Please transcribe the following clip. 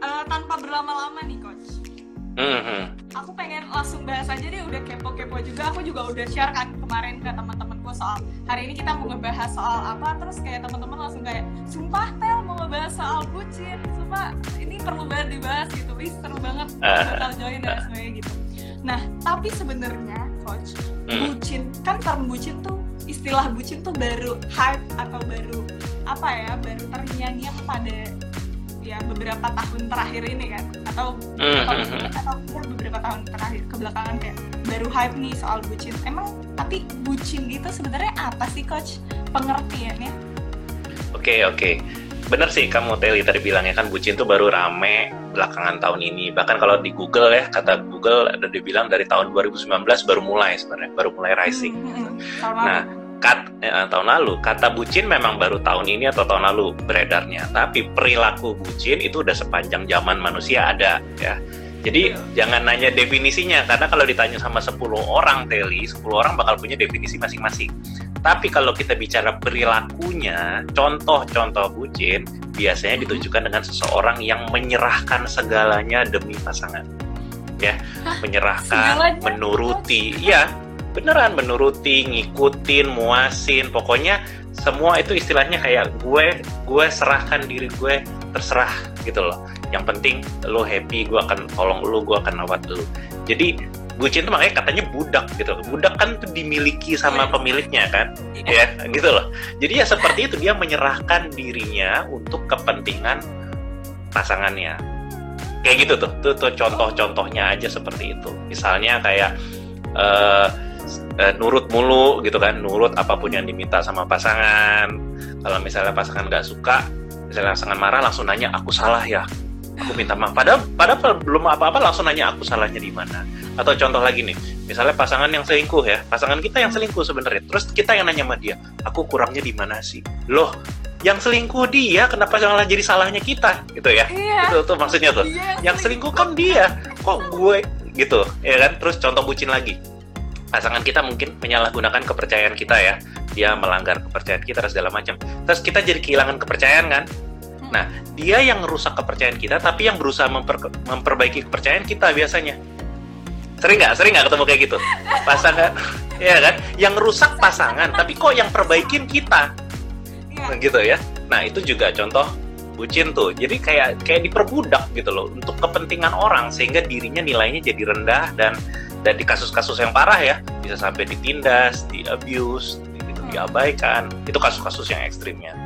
berlama-lama nih coach. Mhm. Aku pengen langsung bahas aja deh udah kepo-kepo juga. Aku juga udah share kan kemarin ke teman-temanku soal hari ini kita mau ngebahas soal apa terus kayak teman-teman langsung kayak sumpah Tel mau ngebahas soal bucin. Sumpah ini perlu banget dibahas gitu. Wih seru banget Ah. bakal join dan semuanya gitu. Nah, tapi sebenarnya coach, Hmm. bucin kan term bucin tuh istilah bucin tuh baru hype atau baru apa ya baru terngiang-ngiang pada ya beberapa tahun terakhir ini kan atau atau, Mhm. atau ya beberapa tahun terakhir kebelakangan kayak baru hype nih soal bucin emang tapi bucin itu sebenarnya apa sih coach pengertiannya Oke oke, bener sih kamu Teli tadi bilangnya kan bucin tuh baru rame belakangan tahun ini. Bahkan kalau di Google ya kata Google ada dibilang dari tahun 2019 baru mulai sebenarnya, baru mulai rising. Hmm, hmm, hmm. Lalu. Nah, kat, eh, tahun lalu kata bucin memang baru tahun ini atau tahun lalu beredarnya. Tapi perilaku bucin itu udah sepanjang zaman manusia ada ya. Jadi jangan nanya definisinya karena kalau ditanya sama 10 orang Teli, 10 orang bakal punya definisi masing-masing. Tapi kalau kita bicara perilakunya, contoh-contoh bucin biasanya ditujukan dengan seseorang yang menyerahkan segalanya demi pasangan. Ya, menyerahkan, menuruti. Ya, beneran menuruti, ngikutin, muasin, pokoknya semua itu istilahnya kayak gue gue serahkan diri gue terserah gitu loh. Yang penting lo happy, gue akan tolong lo, gue akan rawat lo. Jadi bucin itu makanya katanya budak gitu. Budak kan tuh dimiliki sama pemiliknya kan, ya gitu loh. Jadi ya seperti itu dia menyerahkan dirinya untuk kepentingan pasangannya. Kayak gitu tuh, tuh, tuh contoh-contohnya aja seperti itu. Misalnya kayak eh, eh, nurut mulu gitu kan, nurut apa pun yang diminta sama pasangan. Kalau misalnya pasangan nggak suka, misalnya pasangan marah langsung nanya aku salah ya, aku minta maaf. Padahal, padahal belum apa-apa langsung nanya aku salahnya di mana. Atau contoh lagi nih, misalnya pasangan yang selingkuh ya, pasangan kita yang selingkuh sebenarnya. Terus kita yang nanya sama dia, aku kurangnya di mana sih? Loh, yang selingkuh dia, kenapa malah jadi salahnya kita gitu ya? iya Itu tuh maksudnya tuh. Iya, Yang selingkuh kan dia, kok gue gitu, ya kan? Terus contoh bucin lagi. Pasangan kita mungkin menyalahgunakan kepercayaan kita ya. Dia melanggar kepercayaan kita dan segala macam. Terus kita jadi kehilangan kepercayaan kan? Nah, dia yang merusak kepercayaan kita, tapi yang berusaha memper- memperbaiki kepercayaan kita biasanya. Sering nggak? Sering nggak ketemu kayak gitu? Pasangan, ya kan? Yang rusak pasangan, tapi kok yang perbaikin kita, Iya. gitu ya. Nah, itu juga contoh bucin tuh. Jadi kayak kayak diperbudak gitu loh untuk kepentingan orang sehingga dirinya nilainya jadi rendah dan dan di kasus-kasus yang parah ya bisa sampai ditindas, di abuse, gitu, diabaikan. Itu kasus-kasus yang ekstrimnya.